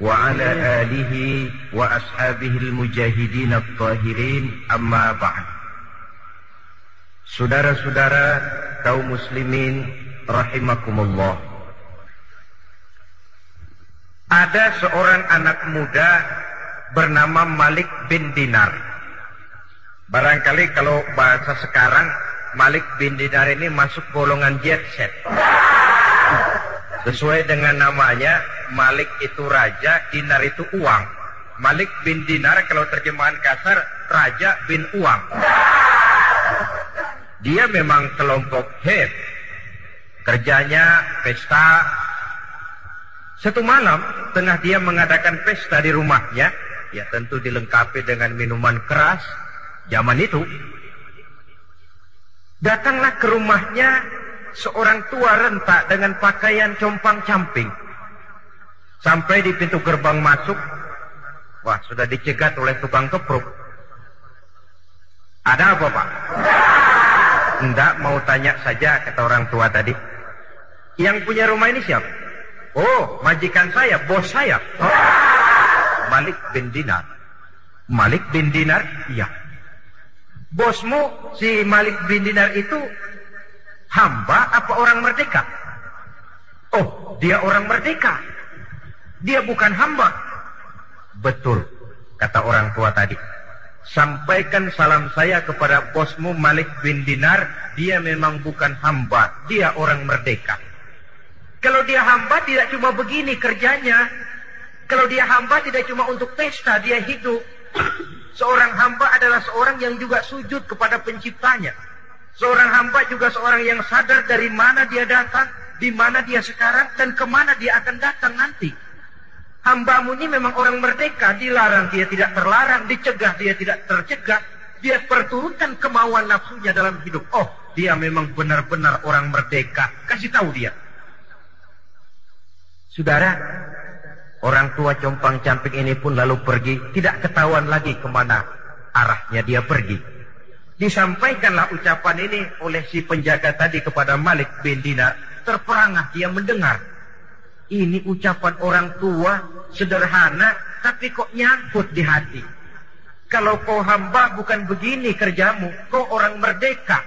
وعلى آله وأصحابه المجاهدين الطاهرين أما بعد Saudara-saudara kaum muslimin rahimakumullah. Ada seorang anak muda bernama Malik bin Dinar. Barangkali kalau bahasa sekarang Malik bin Dinar ini masuk golongan jet set. Sesuai dengan namanya, Malik itu raja, Dinar itu uang. Malik bin Dinar kalau terjemahan kasar, raja bin uang. Dia memang kelompok head. Kerjanya pesta. Satu malam, tengah dia mengadakan pesta di rumahnya. Ya tentu dilengkapi dengan minuman keras. Zaman itu. Datanglah ke rumahnya seorang tua rentak dengan pakaian compang-camping. Sampai di pintu gerbang masuk, wah sudah dicegat oleh tukang kepruk. Ada apa pak? Enggak mau tanya saja kata orang tua tadi. Yang punya rumah ini siapa? Oh, majikan saya, bos saya. Oh, Malik bin Dinar. Malik bin Dinar? Iya. Bosmu si Malik bin Dinar itu hamba apa orang merdeka? Oh, dia orang merdeka. Dia bukan hamba. Betul, kata orang tua tadi. Sampaikan salam saya kepada bosmu Malik bin Dinar. Dia memang bukan hamba, dia orang merdeka. Kalau dia hamba tidak cuma begini kerjanya. Kalau dia hamba tidak cuma untuk pesta, dia hidup. Seorang hamba adalah seorang yang juga sujud kepada penciptanya. Seorang hamba juga seorang yang sadar dari mana dia datang, di mana dia sekarang, dan ke mana dia akan datang nanti. Hambamu ini memang orang merdeka, dilarang dia tidak terlarang, dicegah dia tidak tercegah. Dia perturutkan kemauan nafsunya dalam hidup. Oh, dia memang benar-benar orang merdeka. Kasih tahu dia. Saudara, orang tua compang camping ini pun lalu pergi, tidak ketahuan lagi ke mana arahnya dia pergi. Disampaikanlah ucapan ini oleh si penjaga tadi kepada Malik bin Dinar. Terperangah dia mendengar. Ini ucapan orang tua sederhana tapi kok nyangkut di hati. Kalau kau hamba bukan begini kerjamu, kau orang merdeka.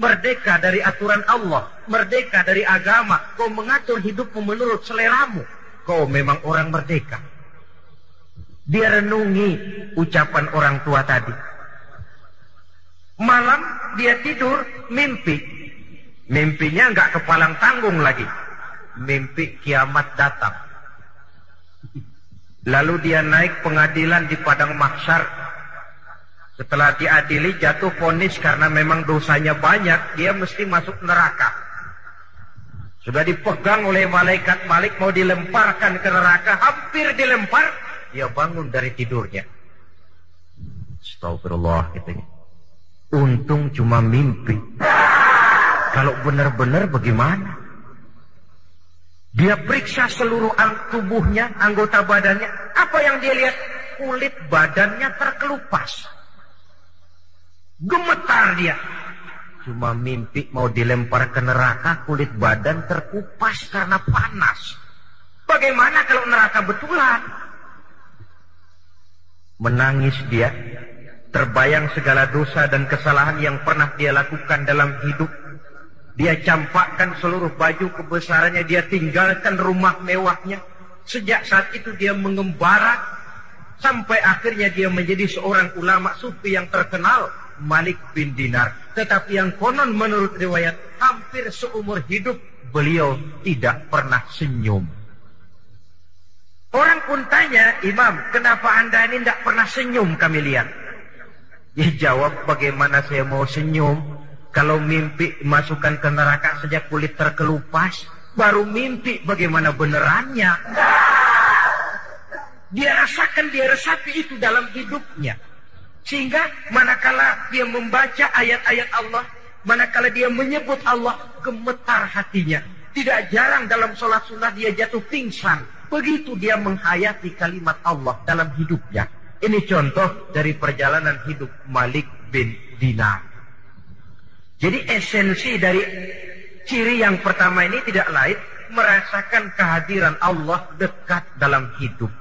Merdeka dari aturan Allah, merdeka dari agama, kau mengatur hidupmu menurut seleramu. Kau memang orang merdeka. Dia renungi ucapan orang tua tadi. Malam dia tidur mimpi. Mimpinya nggak kepalang tanggung lagi. Mimpi kiamat datang. Lalu dia naik pengadilan di padang mahsyar. Setelah diadili jatuh vonis karena memang dosanya banyak, dia mesti masuk neraka. Sudah dipegang oleh malaikat Malik mau dilemparkan ke neraka, hampir dilempar, dia bangun dari tidurnya. Astagfirullah gitu. Untung cuma mimpi. Kalau benar-benar bagaimana? Dia periksa seluruh tubuhnya, anggota badannya. Apa yang dia lihat? Kulit badannya terkelupas. Gemetar dia. Cuma mimpi mau dilempar ke neraka, kulit badan terkupas karena panas. Bagaimana kalau neraka betulan? Menangis dia, terbayang segala dosa dan kesalahan yang pernah dia lakukan dalam hidup. Dia campakkan seluruh baju kebesarannya, dia tinggalkan rumah mewahnya. Sejak saat itu dia mengembara sampai akhirnya dia menjadi seorang ulama sufi yang terkenal, Malik bin Dinar. Tetapi yang konon menurut riwayat hampir seumur hidup beliau tidak pernah senyum. Orang pun tanya, Imam, kenapa anda ini tidak pernah senyum kami lihat? Dia jawab, bagaimana saya mau senyum? Kalau mimpi masukkan ke neraka saja kulit terkelupas, baru mimpi bagaimana benerannya. Dia rasakan, dia resapi itu dalam hidupnya. Sehingga manakala dia membaca ayat-ayat Allah, manakala dia menyebut Allah, gemetar hatinya. Tidak jarang dalam sholat sunnah dia jatuh pingsan. Begitu dia menghayati kalimat Allah dalam hidupnya. Ini contoh dari perjalanan hidup Malik bin Dinar. Jadi esensi dari ciri yang pertama ini tidak lain merasakan kehadiran Allah dekat dalam hidup.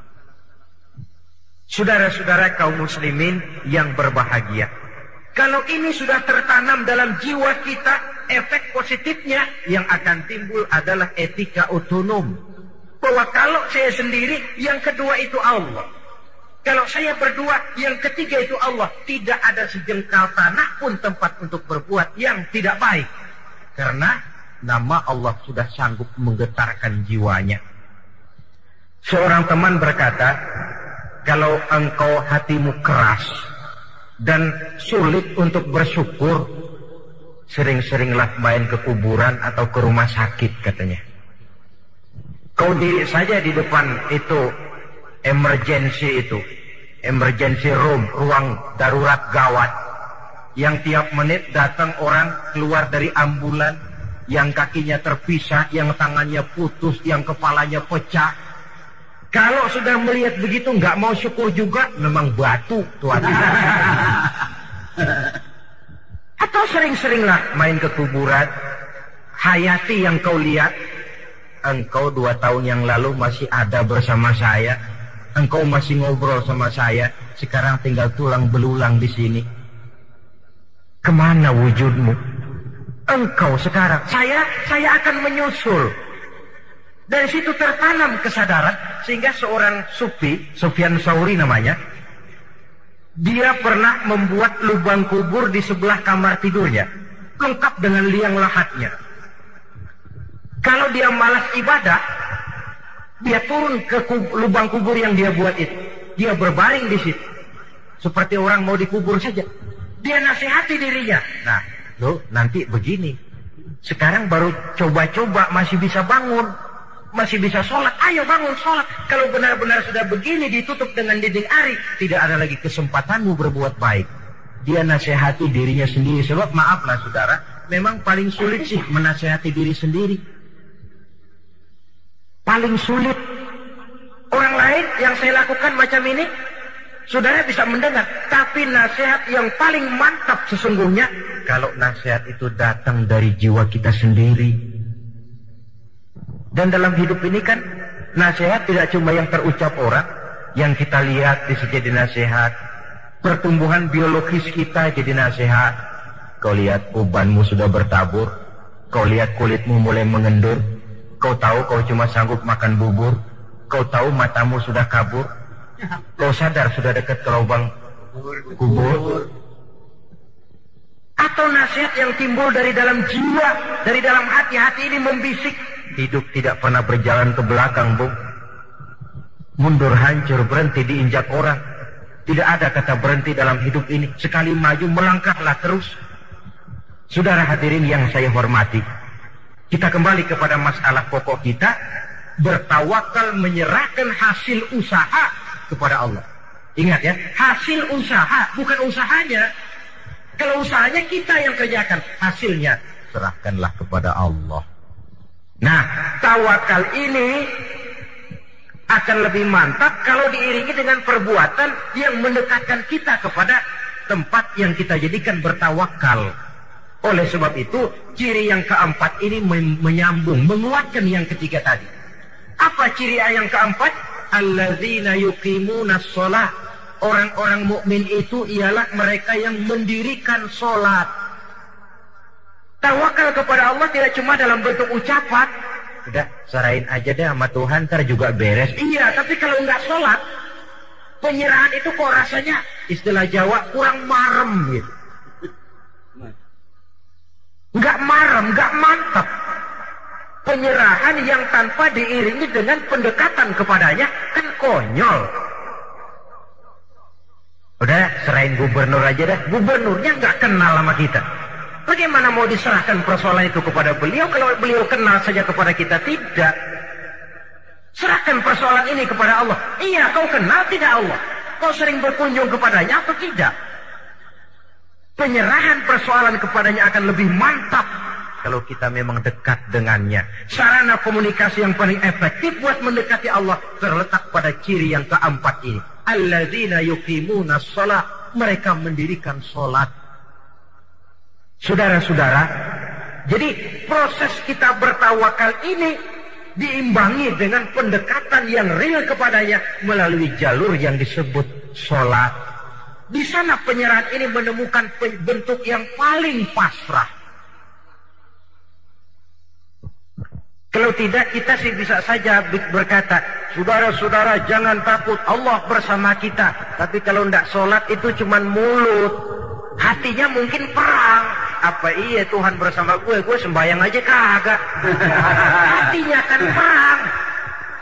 Saudara-saudara kaum muslimin yang berbahagia. Kalau ini sudah tertanam dalam jiwa kita, efek positifnya yang akan timbul adalah etika otonom. Bahwa kalau saya sendiri, yang kedua itu Allah. Kalau saya berdua, yang ketiga itu Allah. Tidak ada sejengkal tanah pun tempat untuk berbuat yang tidak baik. Karena nama Allah sudah sanggup menggetarkan jiwanya. Seorang teman berkata, kalau engkau hatimu keras dan sulit untuk bersyukur, sering-seringlah main ke kuburan atau ke rumah sakit katanya. Kau diri saja di depan itu emergency itu, emergency room, ruang darurat gawat, yang tiap menit datang orang keluar dari ambulan, yang kakinya terpisah, yang tangannya putus, yang kepalanya pecah, kalau sudah melihat begitu nggak mau syukur juga, memang batu tuan. Atau sering-seringlah main ke kuburan, hayati yang kau lihat, engkau dua tahun yang lalu masih ada bersama saya, engkau masih ngobrol sama saya, sekarang tinggal tulang belulang di sini. Ke mana wujudmu? Engkau sekarang, saya, saya akan menyusul. Dari situ tertanam kesadaran sehingga seorang sufi, Sufyan Sauri namanya, dia pernah membuat lubang kubur di sebelah kamar tidurnya, lengkap dengan liang lahatnya. Kalau dia malas ibadah, dia turun ke kub, lubang kubur yang dia buat itu. Dia berbaring di situ. Seperti orang mau dikubur saja. Dia nasihati dirinya. Nah, lo nanti begini. Sekarang baru coba-coba masih bisa bangun masih bisa sholat, ayo bangun sholat. Kalau benar-benar sudah begini ditutup dengan dinding ari, tidak ada lagi kesempatanmu berbuat baik. Dia nasihati dirinya sendiri. Sebab maaflah saudara, memang paling sulit sih menasihati diri sendiri. Paling sulit. Orang lain yang saya lakukan macam ini, saudara bisa mendengar. Tapi nasihat yang paling mantap sesungguhnya, kalau nasihat itu datang dari jiwa kita sendiri dan dalam hidup ini kan nasihat tidak cuma yang terucap orang, yang kita lihat di jadi nasihat. Pertumbuhan biologis kita jadi nasihat. Kau lihat ubanmu sudah bertabur, kau lihat kulitmu mulai mengendur, kau tahu kau cuma sanggup makan bubur, kau tahu matamu sudah kabur, kau sadar sudah dekat ke lubang kubur. Atau nasihat yang timbul dari dalam jiwa, dari dalam hati-hati ini membisik, Hidup tidak pernah berjalan ke belakang, Bu. Mundur hancur, berhenti diinjak orang. Tidak ada kata berhenti dalam hidup ini. Sekali maju, melangkahlah terus. Saudara hadirin yang saya hormati. Kita kembali kepada masalah pokok kita. Bertawakal menyerahkan hasil usaha kepada Allah. Ingat ya, hasil usaha, bukan usahanya. Kalau usahanya kita yang kerjakan, hasilnya serahkanlah kepada Allah. Nah, tawakal ini akan lebih mantap kalau diiringi dengan perbuatan yang mendekatkan kita kepada tempat yang kita jadikan bertawakal. Oleh sebab itu, ciri yang keempat ini menyambung, menguatkan yang ketiga tadi. Apa ciri yang keempat? Alladzina yuqimuna sholat. Orang-orang mukmin itu ialah mereka yang mendirikan sholat. Tawakal kepada Allah tidak cuma dalam bentuk ucapan. Udah, serahin aja deh sama Tuhan, ntar juga beres. Iya, tapi kalau nggak sholat, penyerahan itu kok rasanya istilah Jawa kurang marem gitu. Nggak marem, nggak mantap. Penyerahan yang tanpa diiringi dengan pendekatan kepadanya kan konyol. Udah, serahin gubernur aja dah. Gubernurnya nggak kenal sama kita. Bagaimana mau diserahkan persoalan itu kepada beliau kalau beliau kenal saja kepada kita? Tidak. Serahkan persoalan ini kepada Allah. Iya, kau kenal tidak Allah? Kau sering berkunjung kepadanya atau tidak? Penyerahan persoalan kepadanya akan lebih mantap kalau kita memang dekat dengannya. Sarana komunikasi yang paling efektif buat mendekati Allah terletak pada ciri yang keempat ini. Alladzina yuqimuna sholat. Mereka mendirikan sholat. Saudara-saudara, jadi proses kita bertawakal ini diimbangi dengan pendekatan yang real kepadanya melalui jalur yang disebut sholat. Di sana penyerahan ini menemukan bentuk yang paling pasrah. Kalau tidak kita sih bisa saja berkata, saudara-saudara jangan takut Allah bersama kita. Tapi kalau tidak sholat itu cuma mulut. Hatinya mungkin perang. Apa iya Tuhan bersama gue? Gue sembahyang aja kagak. Hatinya kan perang.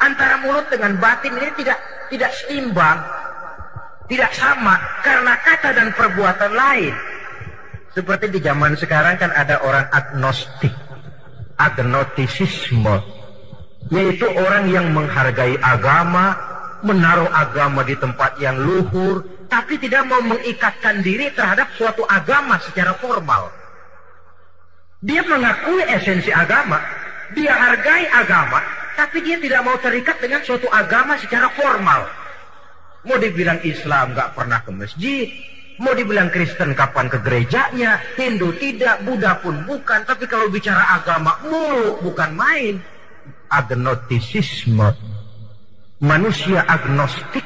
Antara mulut dengan batin ini tidak tidak seimbang. Tidak sama karena kata dan perbuatan lain. Seperti di zaman sekarang kan ada orang agnostik. Agnotisisme. Yaitu orang yang menghargai agama, menaruh agama di tempat yang luhur, tapi tidak mau mengikatkan diri terhadap suatu agama secara formal. Dia mengakui esensi agama, dia hargai agama, tapi dia tidak mau terikat dengan suatu agama secara formal. Mau dibilang Islam gak pernah ke masjid. Mau dibilang Kristen kapan ke gerejanya. Hindu tidak, Buddha pun bukan. Tapi kalau bicara agama, mulu bukan main. Agnostisisme. Manusia agnostik.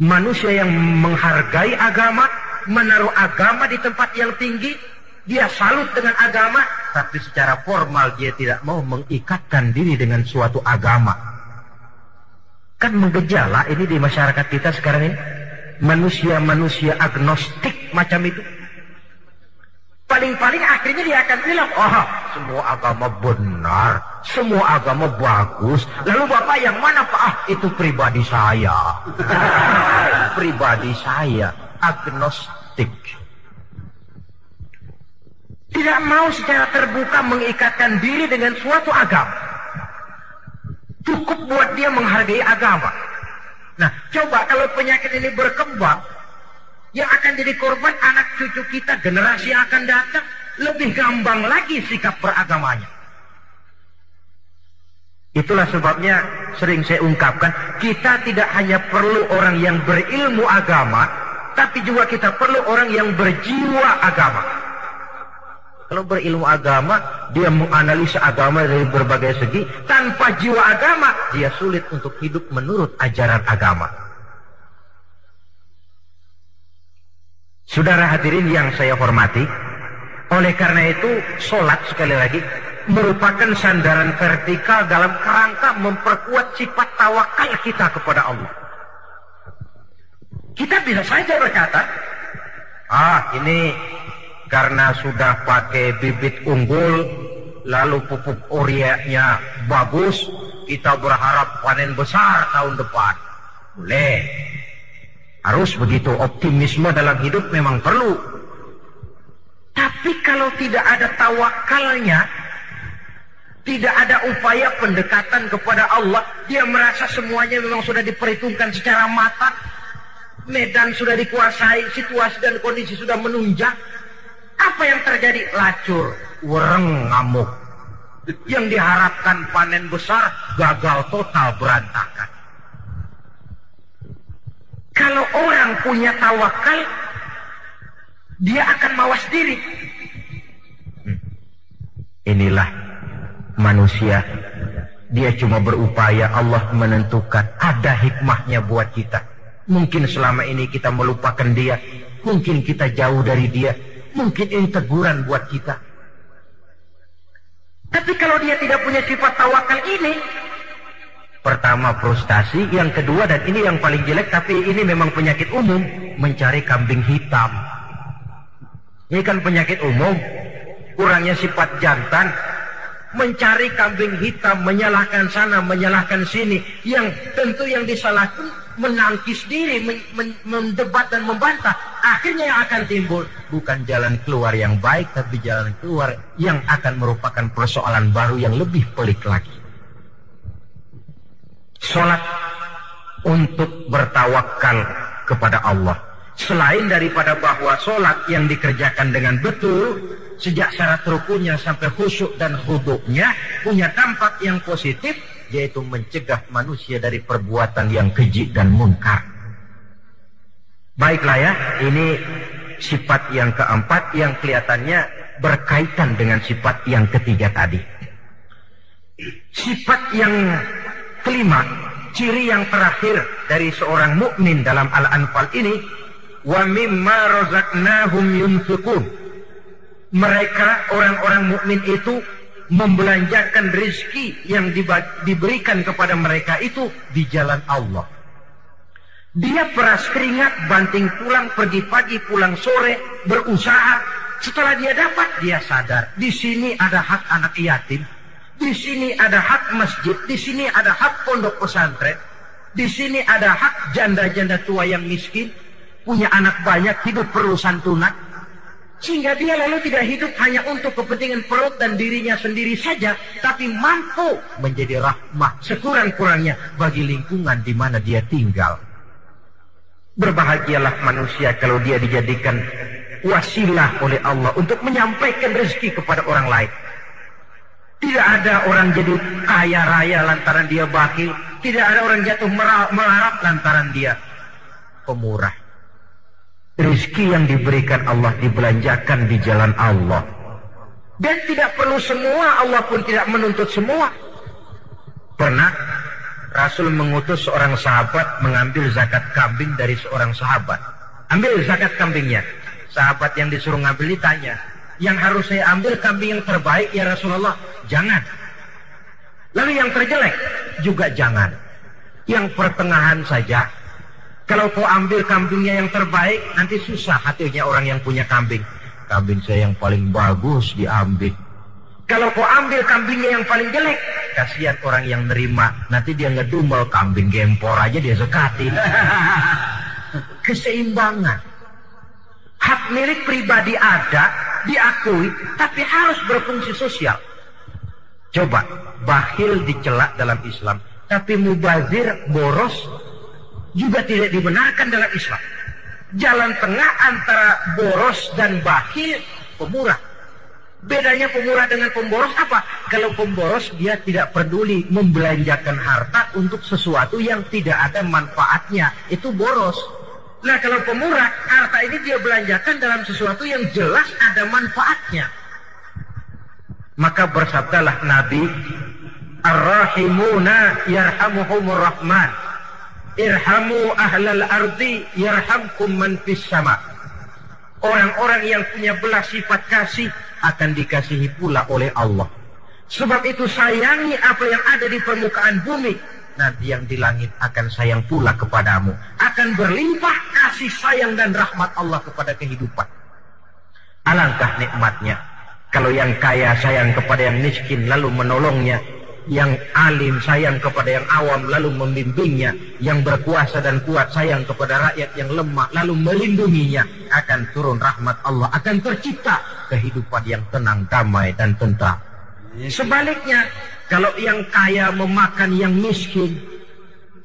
Manusia yang menghargai agama. Menaruh agama di tempat yang tinggi. Dia salut dengan agama. Tapi secara formal dia tidak mau mengikatkan diri dengan suatu agama Kan menggejala ini di masyarakat kita sekarang ini. Manusia-manusia agnostik macam itu. Paling-paling akhirnya dia akan bilang, oh semua agama benar, semua agama bagus. Lalu Bapak yang mana Pak? Ah, itu pribadi saya. pribadi saya, agnostik. Tidak mau secara terbuka mengikatkan diri dengan suatu agama. Cukup buat dia menghargai agama. Nah, coba kalau penyakit ini berkembang, yang akan jadi korban anak cucu kita, generasi yang akan datang, lebih gampang lagi sikap beragamanya. Itulah sebabnya sering saya ungkapkan, kita tidak hanya perlu orang yang berilmu agama, tapi juga kita perlu orang yang berjiwa agama. Kalau berilmu agama, dia menganalisa agama dari berbagai segi. Tanpa jiwa agama, dia sulit untuk hidup menurut ajaran agama. Saudara hadirin yang saya hormati, oleh karena itu sholat sekali lagi merupakan sandaran vertikal dalam kerangka memperkuat sifat tawakal kita kepada Allah. Kita bisa saja berkata, ah ini karena sudah pakai bibit unggul lalu pupuk urianya bagus kita berharap panen besar tahun depan. Boleh. Harus begitu optimisme dalam hidup memang perlu. Tapi kalau tidak ada tawakalnya tidak ada upaya pendekatan kepada Allah dia merasa semuanya memang sudah diperhitungkan secara matang. Medan sudah dikuasai situasi dan kondisi sudah menunjang apa yang terjadi? Lacur, wereng, ngamuk. Yang diharapkan panen besar gagal total berantakan. Kalau orang punya tawakal, dia akan mawas diri. Hmm. Inilah manusia. Dia cuma berupaya Allah menentukan ada hikmahnya buat kita. Mungkin selama ini kita melupakan dia. Mungkin kita jauh dari dia. Mungkin ini teguran buat kita. Tapi kalau dia tidak punya sifat tawakal ini, pertama frustasi, yang kedua dan ini yang paling jelek tapi ini memang penyakit umum, mencari kambing hitam. Ini kan penyakit umum, kurangnya sifat jantan, mencari kambing hitam, menyalahkan sana, menyalahkan sini, yang tentu yang disalahkan menangkis diri, men men mendebat dan membantah, akhirnya yang akan timbul bukan jalan keluar yang baik, tapi jalan keluar yang akan merupakan persoalan baru yang lebih pelik lagi. Sholat untuk bertawakal kepada Allah. Selain daripada bahwa sholat yang dikerjakan dengan betul, sejak syarat rukunnya sampai khusyuk dan huduknya, punya dampak yang positif, yaitu mencegah manusia dari perbuatan yang keji dan munkar. Baiklah ya, ini sifat yang keempat yang kelihatannya berkaitan dengan sifat yang ketiga tadi. Sifat yang kelima, ciri yang terakhir dari seorang mukmin dalam Al-Anfal ini wa mimma razaqnahum yunfiqun. Mereka orang-orang mukmin itu membelanjakan rezeki yang diberikan kepada mereka itu di jalan Allah. Dia peras keringat, banting pulang, pergi pagi, pulang sore, berusaha. Setelah dia dapat, dia sadar. Di sini ada hak anak yatim. Di sini ada hak masjid. Di sini ada hak pondok pesantren. Di sini ada hak janda-janda tua yang miskin punya anak banyak, hidup perlu santunan. Sehingga dia lalu tidak hidup hanya untuk kepentingan perut dan dirinya sendiri saja, tapi mampu menjadi rahmah sekurang-kurangnya bagi lingkungan di mana dia tinggal. Berbahagialah manusia kalau dia dijadikan wasilah oleh Allah untuk menyampaikan rezeki kepada orang lain. Tidak ada orang jadi kaya raya lantaran dia bakil. Tidak ada orang jatuh melarat lantaran dia pemurah. Rizki yang diberikan Allah dibelanjakan di jalan Allah. Dan tidak perlu semua, Allah pun tidak menuntut semua. Pernah Rasul mengutus seorang sahabat mengambil zakat kambing dari seorang sahabat. Ambil zakat kambingnya. Sahabat yang disuruh ngambil ditanya, yang harus saya ambil kambing yang terbaik ya Rasulullah? Jangan. Lalu yang terjelek juga jangan. Yang pertengahan saja kalau kau ambil kambingnya yang terbaik, nanti susah hatinya orang yang punya kambing. Kambing saya yang paling bagus diambil. Kalau kau ambil kambingnya yang paling jelek, kasihan orang yang nerima. Nanti dia ngedumel kambing gempor aja dia sekati. Keseimbangan. Hak milik pribadi ada, diakui, tapi harus berfungsi sosial. Coba, bakhil dicelak dalam Islam. Tapi mubazir, boros, juga tidak dibenarkan dalam Islam. Jalan tengah antara boros dan bakhil pemurah. Bedanya pemurah dengan pemboros apa? Kalau pemboros dia tidak peduli membelanjakan harta untuk sesuatu yang tidak ada manfaatnya. Itu boros. Nah kalau pemurah, harta ini dia belanjakan dalam sesuatu yang jelas ada manfaatnya. Maka bersabdalah Nabi, Ar-Rahimuna yarhamuhumur Rahman. Irhamu ahlal ardi yarhamkum man fis sama. Orang-orang yang punya belas sifat kasih akan dikasihi pula oleh Allah. Sebab itu sayangi apa yang ada di permukaan bumi. Nanti yang di langit akan sayang pula kepadamu. Akan berlimpah kasih sayang dan rahmat Allah kepada kehidupan. Alangkah nikmatnya. Kalau yang kaya sayang kepada yang miskin lalu menolongnya yang alim sayang kepada yang awam lalu membimbingnya, yang berkuasa dan kuat sayang kepada rakyat yang lemah lalu melindunginya, akan turun rahmat Allah, akan tercipta kehidupan yang tenang, damai dan tentram. Sebaliknya, kalau yang kaya memakan yang miskin,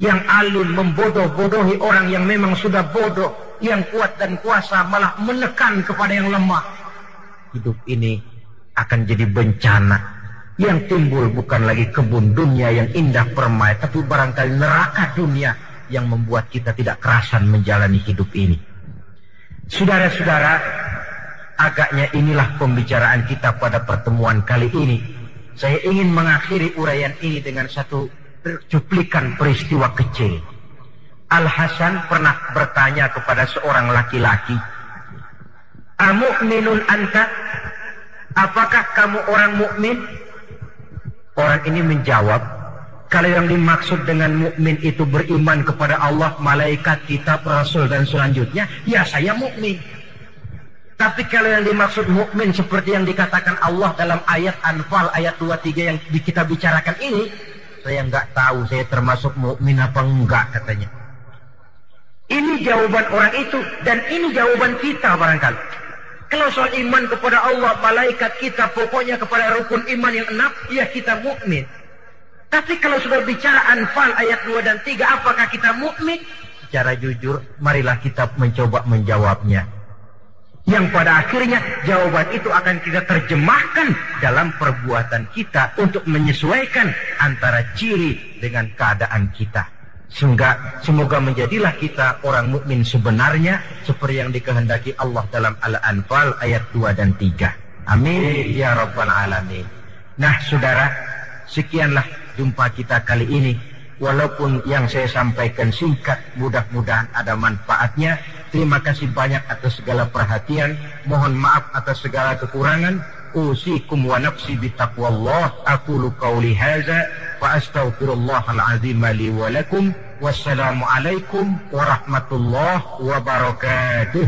yang alim membodoh-bodohi orang yang memang sudah bodoh, yang kuat dan kuasa malah menekan kepada yang lemah. Hidup ini akan jadi bencana yang timbul bukan lagi kebun dunia yang indah permai, tapi barangkali neraka dunia yang membuat kita tidak kerasan menjalani hidup ini. Saudara-saudara, agaknya inilah pembicaraan kita pada pertemuan kali ini. Saya ingin mengakhiri uraian ini dengan satu cuplikan peristiwa kecil. Al-Hasan pernah bertanya kepada seorang laki-laki, Amu'minun anta? Apakah kamu orang mukmin? Orang ini menjawab, kalau yang dimaksud dengan mukmin itu beriman kepada Allah, malaikat, kitab, rasul dan selanjutnya, ya saya mukmin. Tapi kalau yang dimaksud mukmin seperti yang dikatakan Allah dalam ayat Anfal ayat 23 yang kita bicarakan ini, saya nggak tahu saya termasuk mukmin apa enggak katanya. Ini jawaban orang itu dan ini jawaban kita barangkali. Kalau soal iman kepada Allah, malaikat kita, pokoknya kepada rukun iman yang enam, ya kita mukmin. Tapi kalau sudah bicara Anfal ayat 2 dan 3, apakah kita mukmin? secara jujur, marilah kita mencoba menjawabnya. Yang pada akhirnya jawaban itu akan kita terjemahkan dalam perbuatan kita untuk menyesuaikan antara ciri dengan keadaan kita. Sehingga semoga menjadilah kita orang mukmin sebenarnya seperti yang dikehendaki Allah dalam Al-Anfal ayat 2 dan 3. Amin ya rabbal alamin. Nah, Saudara, sekianlah jumpa kita kali ini. Walaupun yang saya sampaikan singkat, mudah-mudahan ada manfaatnya. Terima kasih banyak atas segala perhatian. Mohon maaf atas segala kekurangan. Usikum wa nafsi bitaqwallah. Aku qawli haza. Wa astaghfirullahal azim li wa lakum. Wassalamualaikum warahmatullahi wabarakatuh.